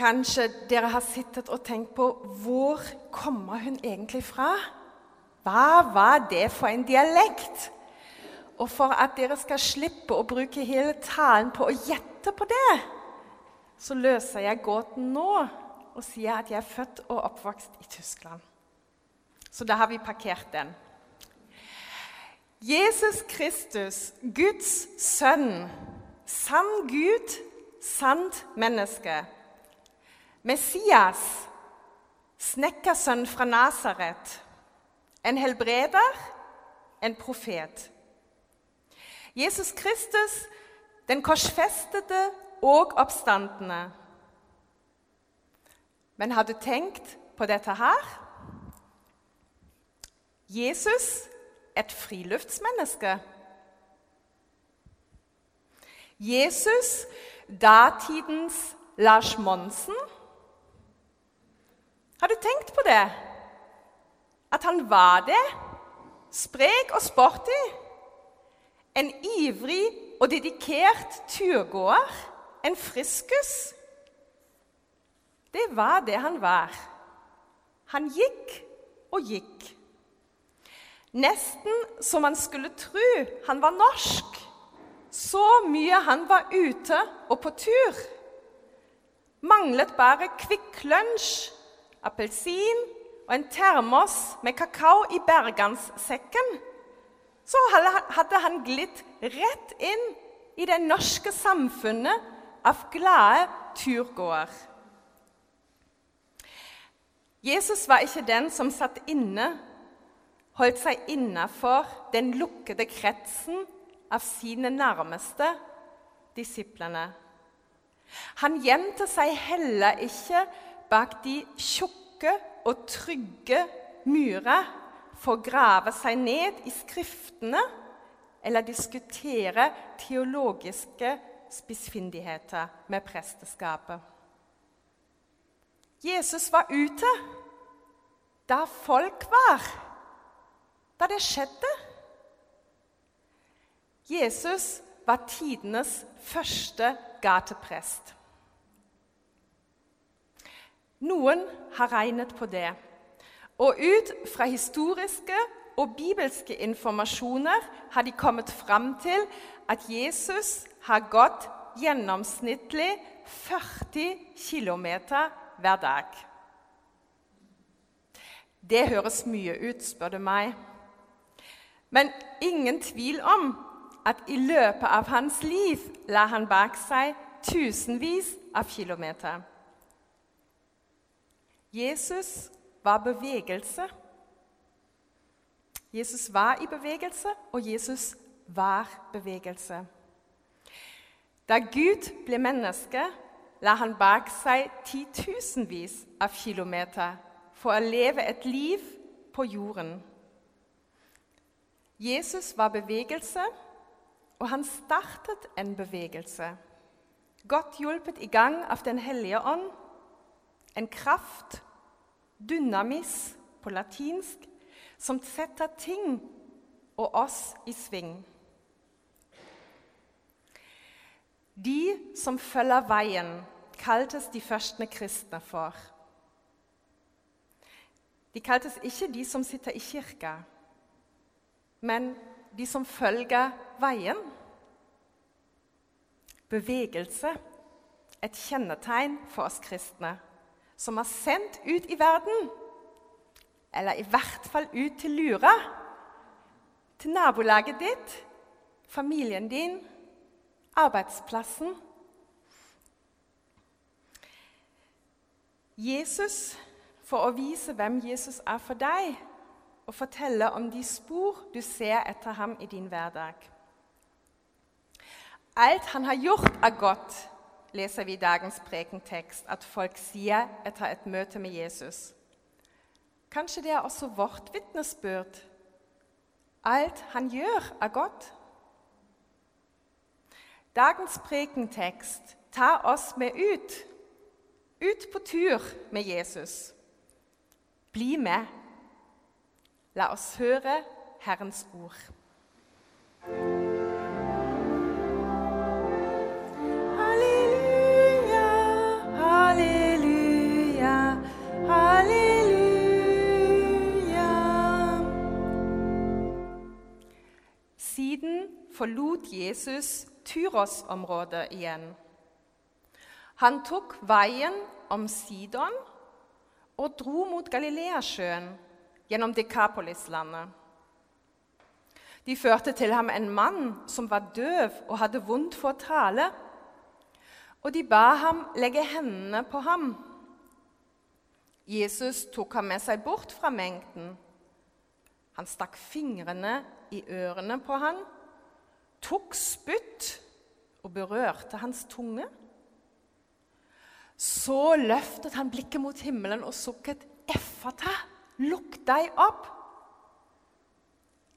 Kanskje dere har sittet og tenkt på hvor kommer hun egentlig fra? Hva var det for en dialekt? Og for at dere skal slippe å bruke hele talen på å gjette på det, så løser jeg gåten nå og sier at jeg er født og oppvokst i Tyskland. Så da har vi parkert den. Jesus Kristus, Guds sønn, sann Gud, sant menneske. Messias, snekkersønn fra Nasaret. En helbreder, en profet. Jesus Kristus, den korsfestede og oppstandende. Men har du tenkt på dette her? Jesus et friluftsmenneske. Jesus datidens Lars Monsen. Har du tenkt på det? At han var det? Sprek og sporty? En ivrig og dedikert turgåer? En friskus? Det var det han var. Han gikk og gikk. Nesten som man skulle tro han var norsk. Så mye han var ute og på tur. Manglet bare Kvikk Lunsj, appelsin og en termos med kakao i berganssekken. Så hadde han glidd rett inn i det norske samfunnet av glade turgåere. Jesus var ikke den som satt inne, holdt seg innafor den lukkede kretsen av sine nærmeste disiplene. Han gjemte seg heller ikke bak de tjukke og trygge murer for å grave seg ned i Skriftene eller diskutere teologiske spissfindigheter med presteskapet. Jesus var ute da folk var, da det skjedde. Jesus var tidenes første gateprest. Noen har regnet på det, og ut fra historiske og bibelske informasjoner har de kommet fram til at Jesus har gått gjennomsnittlig 40 km hver dag. Det høres mye ut, spør du meg. Men ingen tvil om at i løpet av hans liv la han bak seg tusenvis av kilometer. Jesus var bevegelse. Jesus var i bevegelse, og Jesus var bevegelse. Da Gud ble menneske, la han bak seg titusenvis av kilometer for å leve et liv på jorden. Jesus var bevegelse, og han startet en bevegelse. Godt hjulpet i gang av Den hellige ånd. En kraft, dynamis på latinsk, som setter ting og oss i sving. De som følger veien, kaltes de første kristne for. De kaltes ikke de som sitter i kirka, men de som følger veien. Bevegelse, et kjennetegn for oss kristne, som er sendt ut i verden. Eller i hvert fall ut til Lura. Til nabolaget ditt, familien din, arbeidsplassen. Jesus, for å vise hvem Jesus er for deg, og fortelle om de spor du ser etter ham i din hverdag. Alt han har gjort, er godt, leser vi i dagens prekentekst at folk sier etter et møte med Jesus. Kanskje det er også vårt vitnesbyrd. Alt han gjør, er godt. Dagens prekentekst tar oss med ut, ut på tur med Jesus. Bli med. La oss høre Herrens ord. Jesus Tyros-området igjen. Han tok veien om Sidon og dro mot Galileasjøen gjennom Dekapolis-landet. De førte til ham en mann som var døv og hadde vondt for å tale. Og de ba ham legge hendene på ham. Jesus tok ham med seg bort fra mengden. Han stakk fingrene i ørene på ham, tok spytt og berørte hans tunge. Så løftet han blikket mot himmelen og sukket 'Effata, lukk deg opp'.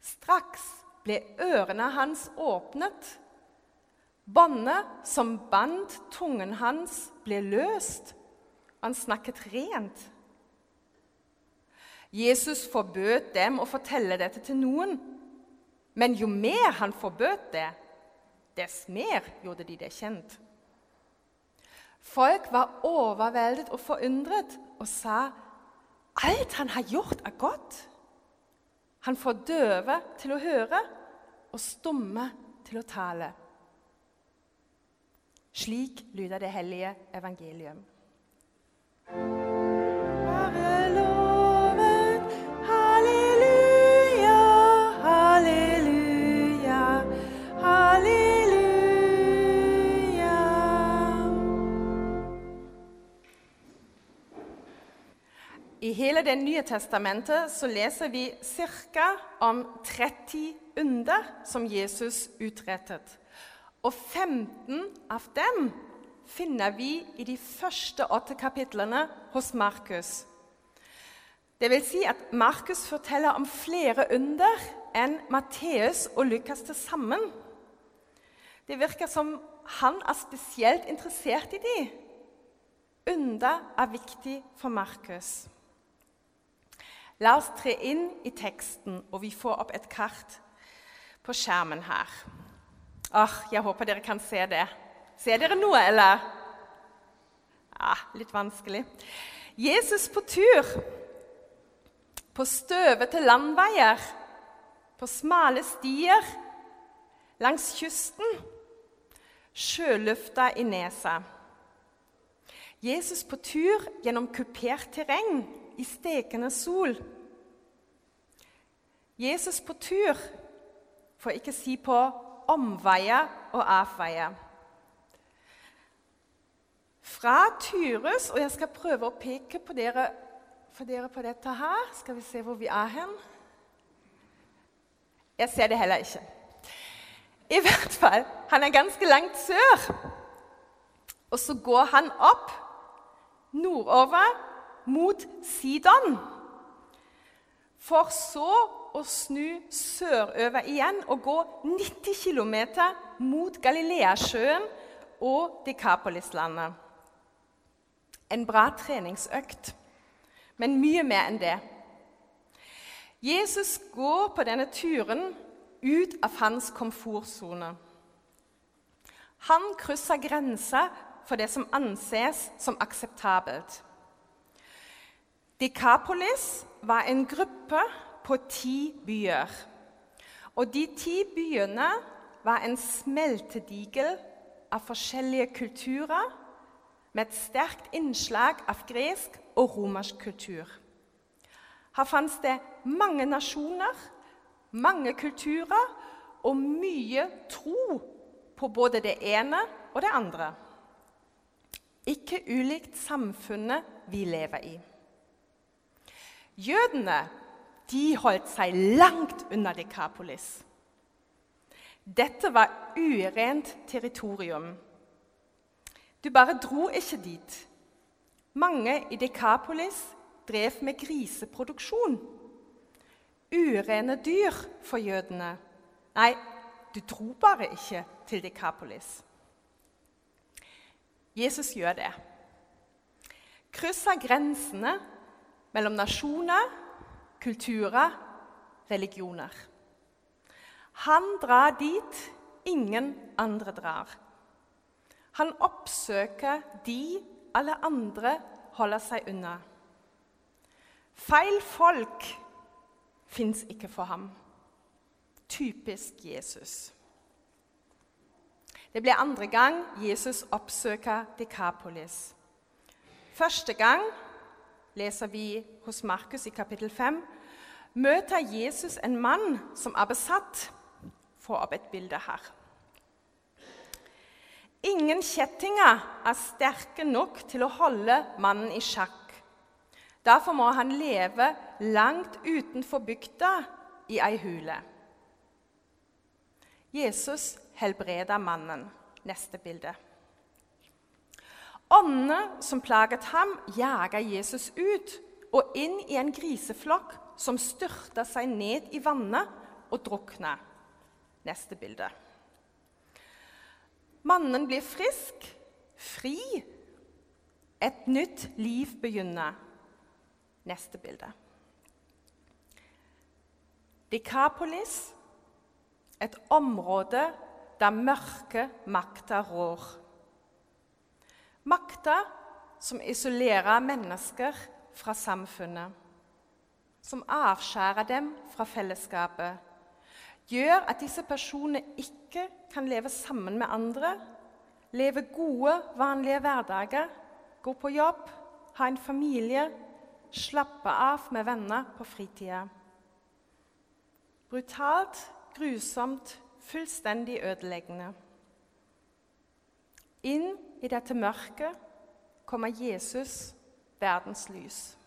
Straks ble ørene hans åpnet. Båndet som bandt tungen hans, ble løst. Han snakket rent. Jesus forbød dem å fortelle dette til noen. Men jo mer han forbød det, dess mer gjorde de det kjent. Folk var overveldet og forundret og sa alt han har gjort, er godt. Han får døve til å høre og stumme til å tale. Slik lyder det hellige evangelium. I hele Det nye testamentet så leser vi ca. om 30 under som Jesus utrettet. Og 15 av dem finner vi i de første åtte kapitlene hos Markus. Det vil si at Markus forteller om flere under enn Matteus og Lukas til sammen. Det virker som han er spesielt interessert i de. Under er viktig for Markus. La oss tre inn i teksten, og vi får opp et kart på skjermen her. Åh, Jeg håper dere kan se det. Ser dere noe, eller? Ja, litt vanskelig. Jesus på tur. På støvete landveier. På smale stier. Langs kysten. Sjølufta i nesa. Jesus på tur gjennom kupert terreng i stekende sol. Jesus på tur, for ikke si på omveier og avveier. Fra Tyrus Og jeg skal prøve å peke på dere, for dere på dette her. Skal vi se hvor vi er hen? Jeg ser det heller ikke. I hvert fall, han er ganske langt sør. Og så går han opp nordover mot Sidon. For så å snu sørøver igjen og gå 90 km mot Galileasjøen og Dekapolislandet. En bra treningsøkt, men mye mer enn det. Jesus går på denne turen ut av hans komfortsone. Han krysser grensa for det som anses som akseptabelt. Dekapolis var en gruppe på ti byer. Og de ti byene var en smeltedigel av forskjellige kulturer med et sterkt innslag av gresk og romersk kultur. Her fantes det mange nasjoner, mange kulturer og mye tro på både det ene og det andre. Ikke ulikt samfunnet vi lever i. Jødene de holdt seg langt unna Dekapolis. Dette var urent territorium. Du bare dro ikke dit. Mange i Dekapolis drev med griseproduksjon. Urene dyr for jødene. Nei, du dro bare ikke til Dekapolis. Jesus gjør det. Krysser grensene mellom nasjoner, kulturer, religioner. Han drar dit ingen andre drar. Han oppsøker de alle andre holder seg unna. Feil folk fins ikke for ham. Typisk Jesus. Det blir andre gang Jesus oppsøker Dekapolis. Første gang, leser vi hos Markus i kapittel 5, møter Jesus en mann som er besatt. Få opp et bilde her. Ingen kjettinger er sterke nok til å holde mannen i sjakk. Derfor må han leve langt utenfor bygda i ei hule. Jesus helbreder mannen. Neste bilde. Åndene som plaget ham, jaga Jesus ut og inn i en griseflokk som styrta seg ned i vannet og drukna. Neste bilde. Mannen blir frisk, fri. Et nytt liv begynner. Neste bilde. Dikapolis, et område der mørke makter rår. Makta som isolerer mennesker fra samfunnet, som avskjærer dem fra fellesskapet, gjør at disse personene ikke kan leve sammen med andre, leve gode, vanlige hverdager, gå på jobb, ha en familie, slappe av med venner på fritida. Brutalt, grusomt, fullstendig ødeleggende. Inn i dette mørket kommer Jesus, verdens lys.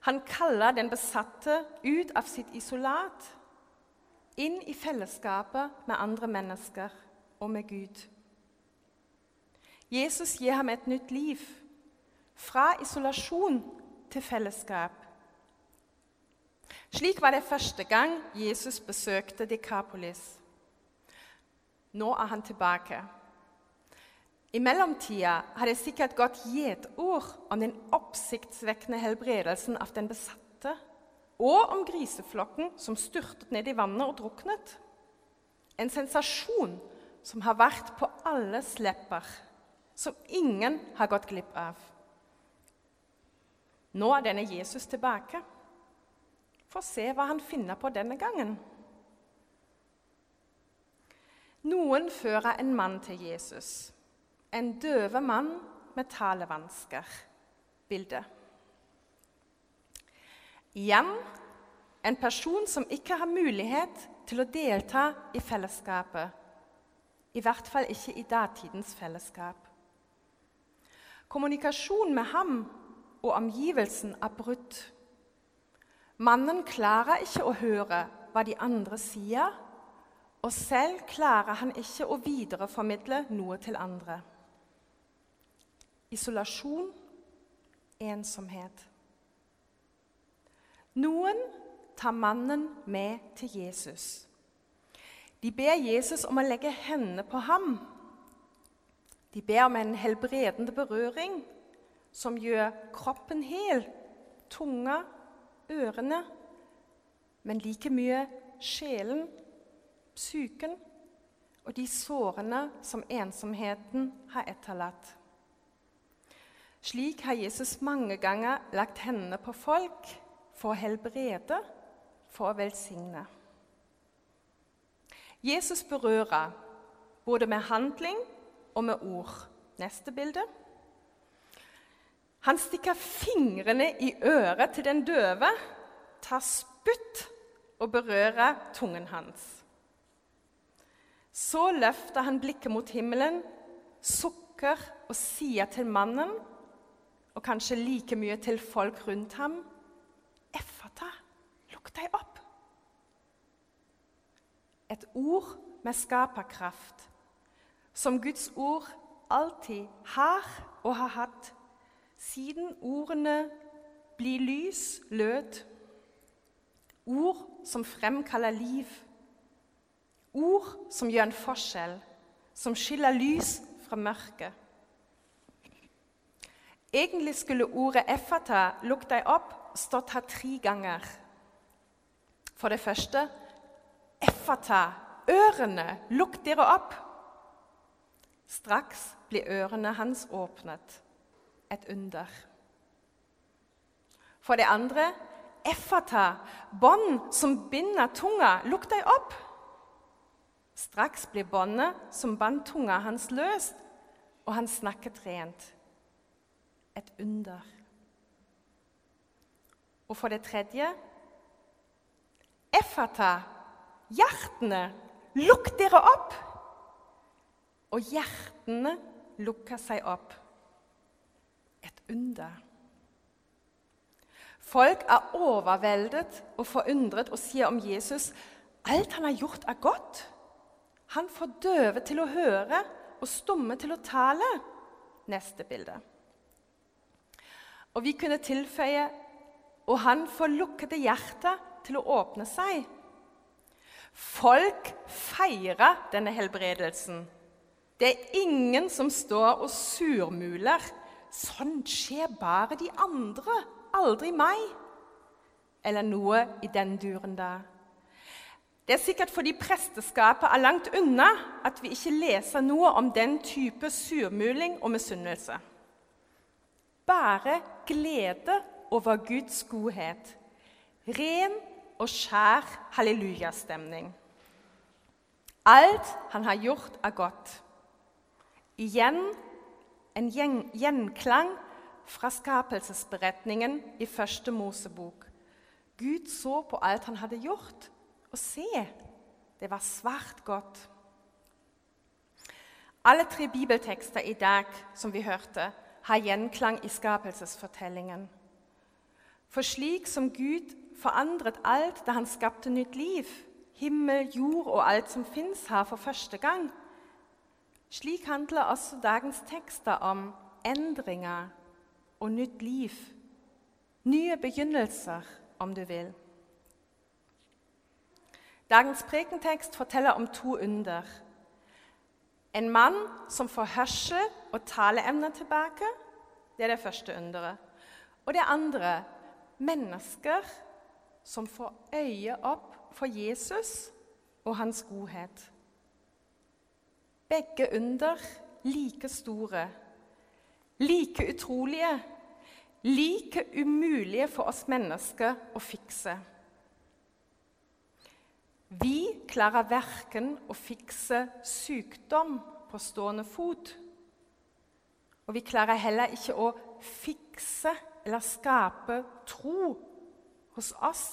Han kaller den besatte ut av sitt isolat, inn i fellesskapet med andre mennesker og med Gud. Jesus gir ham et nytt liv, fra isolasjon til fellesskap. Slik var det første gang Jesus besøkte Dekapolis. Nå er han tilbake. I mellomtida har det sikkert gått gjetord om den oppsiktsvekkende helbredelsen av den besatte, og om griseflokken som styrtet ned i vannet og druknet. En sensasjon som har vært på alles lepper, som ingen har gått glipp av. Nå er denne Jesus tilbake. Få se hva han finner på denne gangen. Noen fører en mann til Jesus. En døve mann med talevansker. Bilde. Igjen en person som ikke har mulighet til å delta i fellesskapet. I hvert fall ikke i datidens fellesskap. Kommunikasjon med ham og omgivelsen er brutt. Mannen klarer ikke å høre hva de andre sier, og selv klarer han ikke å videreformidle noe til andre. Isolasjon, ensomhet. Noen tar mannen med til Jesus. De ber Jesus om å legge hendene på ham. De ber om en helbredende berøring som gjør kroppen hel, tunga ørene, men like mye sjelen, psyken og de sårene som ensomheten har etterlatt. Slik har Jesus mange ganger lagt hendene på folk for å helbrede, for å velsigne. Jesus berører både med handling og med ord. Neste bilde. Han stikker fingrene i øret til den døve, tar spytt og berører tungen hans. Så løfter han blikket mot himmelen, sukker og sier til mannen, og kanskje like mye til folk rundt ham, Effata, lukk deg opp. Et ord med skaperkraft, som Guds ord alltid har og har hatt siden ordene 'bli lys' lød. Ord som fremkaller liv. Ord som gjør en forskjell, som skiller lys fra mørke. Egentlig skulle ordet 'effata', 'lukk deg opp', stått her tre ganger. For det første 'effata', ørene, lukk dere opp. Straks blir ørene hans åpnet et under. For det andre effata, bånd som binder tunga. Lukk deg opp. Straks blir båndet som bandt tunga hans, løst, og han snakket rent. Et under. Og for det tredje Effata, hjertene, lukk dere opp! Og hjertene lukker seg opp. Et under. Folk er overveldet og forundret og sier om Jesus alt han har gjort, er godt. Han får døve til å høre og stumme til å tale. Neste bilde. Og vi kunne tilføye og han får lukkede hjertet til å åpne seg. Folk feirer denne helbredelsen. Det er ingen som står og surmuler. Sånn skjer bare de andre, aldri meg. Eller noe i den duren der. Det er sikkert fordi presteskapet er langt unna at vi ikke leser noe om den type surmuling og misunnelse. Bare glede over Guds godhet. Ren og skjær hallelujastemning. Alt han har gjort, er godt. Igjen en gjenklang fra skapelsesberetningen i første Mosebok. Gud så på alt han hadde gjort, og se, det var svært godt. Alle tre bibeltekster i dag som vi hørte, har gjenklang i skapelsesfortellingen. For slik som Gud forandret alt da han skapte nytt liv, himmel, jord og alt som fins her, for første gang, slik handler også dagens tekster om endringer og nytt liv. Nye begynnelser, om du vil. Dagens prekentekst forteller om to under. En mann som får hørsel og taleemner tilbake. Det er det første underet. Og det andre mennesker som får øye opp for Jesus og hans godhet. Begge under like store, like utrolige, like umulige for oss mennesker å fikse. Vi klarer verken å fikse sykdom på stående fot, og vi klarer heller ikke å fikse eller skape tro hos oss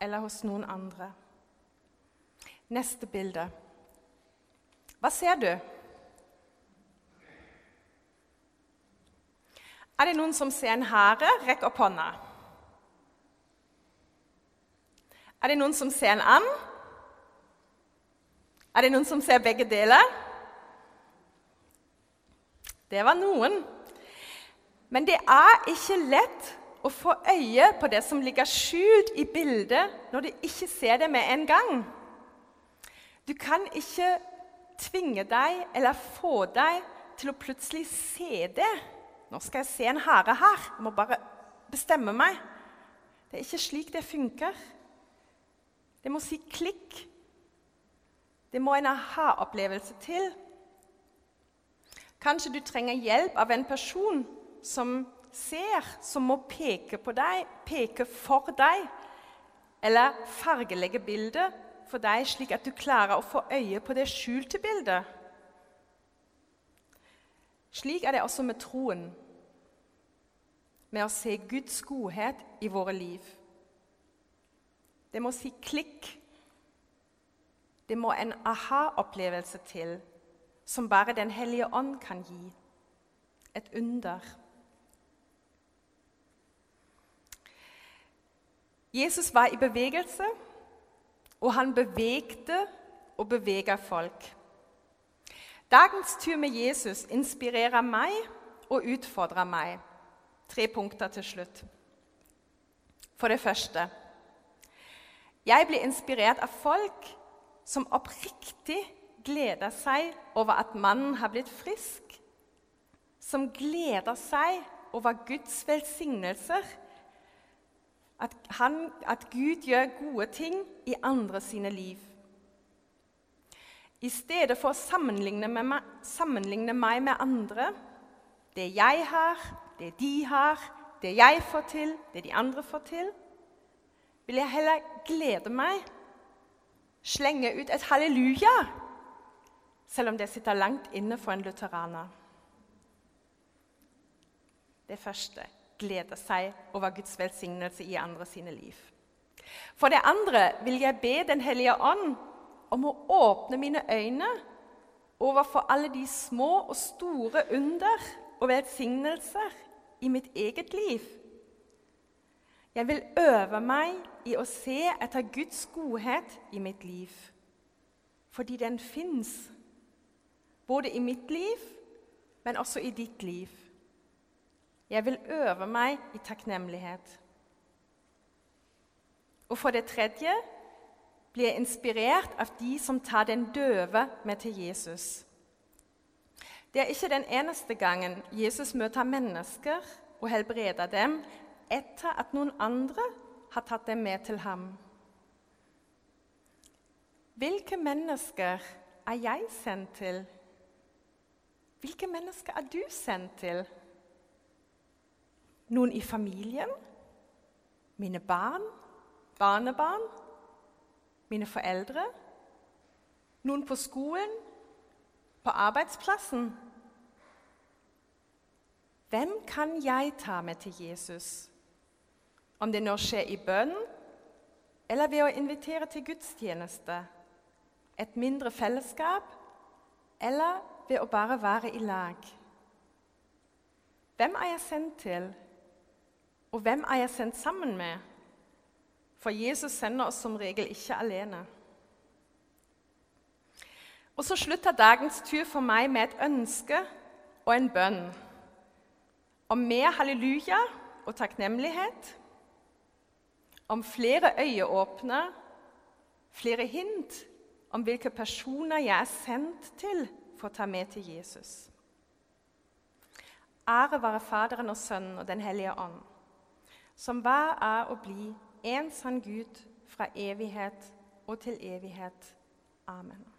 eller hos noen andre. Neste bilde. Hva ser du? Er det noen som ser en hare? Rekk opp hånda. Er det noen som ser en and? Er det noen som ser begge deler? Det var noen. Men det er ikke lett å få øye på det som ligger skjult i bildet, når du ikke ser det med en gang. Du kan ikke tvinge deg eller få deg til å plutselig se det. Nå skal jeg se en hare her. Jeg må bare bestemme meg. Det er ikke slik det funker. Det må si klikk. Det må en aha-opplevelse til. Kanskje du trenger hjelp av en person som ser, som må peke på deg, peke for deg, eller fargelegge bildet for deg, slik at du klarer å få øye på det skjulte bildet. Slik er det også med troen, med å se Guds godhet i våre liv. Det må si klikk. Det må en aha-opplevelse til, som bare Den hellige ånd kan gi. Et under. Jesus var i bevegelse, og han bevegde og beveger folk. Dagens tur med Jesus inspirerer meg og utfordrer meg. Tre punkter til slutt. For det første Jeg blir inspirert av folk som oppriktig gleder seg over at mannen har blitt frisk. Som gleder seg over Guds velsignelser at, han, at Gud gjør gode ting i andre sine liv. I stedet for å sammenligne, meg, sammenligne meg med andre, det jeg har, det de har, det jeg får til, det de andre får til, vil jeg heller glede meg, slenge ut et halleluja selv om det sitter langt inne for en lutheraner. Det første gleder seg over Guds velsignelse i andre sine liv. For det andre vil jeg be Den hellige ånd om å åpne mine øyne overfor alle de små og store under og velsignelser i mitt eget liv. Jeg vil øve meg i å se etter Guds godhet i mitt liv, fordi den fins, både i mitt liv, men også i ditt liv. Jeg vil øve meg i takknemlighet. Og for det tredje blir jeg inspirert av de som tar den døve med til Jesus. Det er ikke den eneste gangen Jesus møter mennesker og helbreder dem etter at noen andre har tatt dem med til ham. Hvilke mennesker er jeg sendt til? Hvilke mennesker er du sendt til? Noen i familien? Mine barn? Barnebarn? Mine foreldre? Noen på skolen? På arbeidsplassen? Hvem kan jeg ta med til Jesus? Om det nå skjer i bønn eller ved å invitere til gudstjeneste, et mindre fellesskap eller ved å bare være i lag. Hvem er jeg sendt til? Og hvem er jeg sendt sammen med? For Jesus sender oss som regel ikke alene. Og så slutter dagens tur for meg med et ønske og en bønn om mer halleluja og takknemlighet, om flere øyeåpner, flere hint om hvilke personer jeg er sendt til for å ta med til Jesus. Ære være Faderen og Sønnen og Den hellige ånd som var, er og blir en sann Gud fra evighet og til evighet. Amen.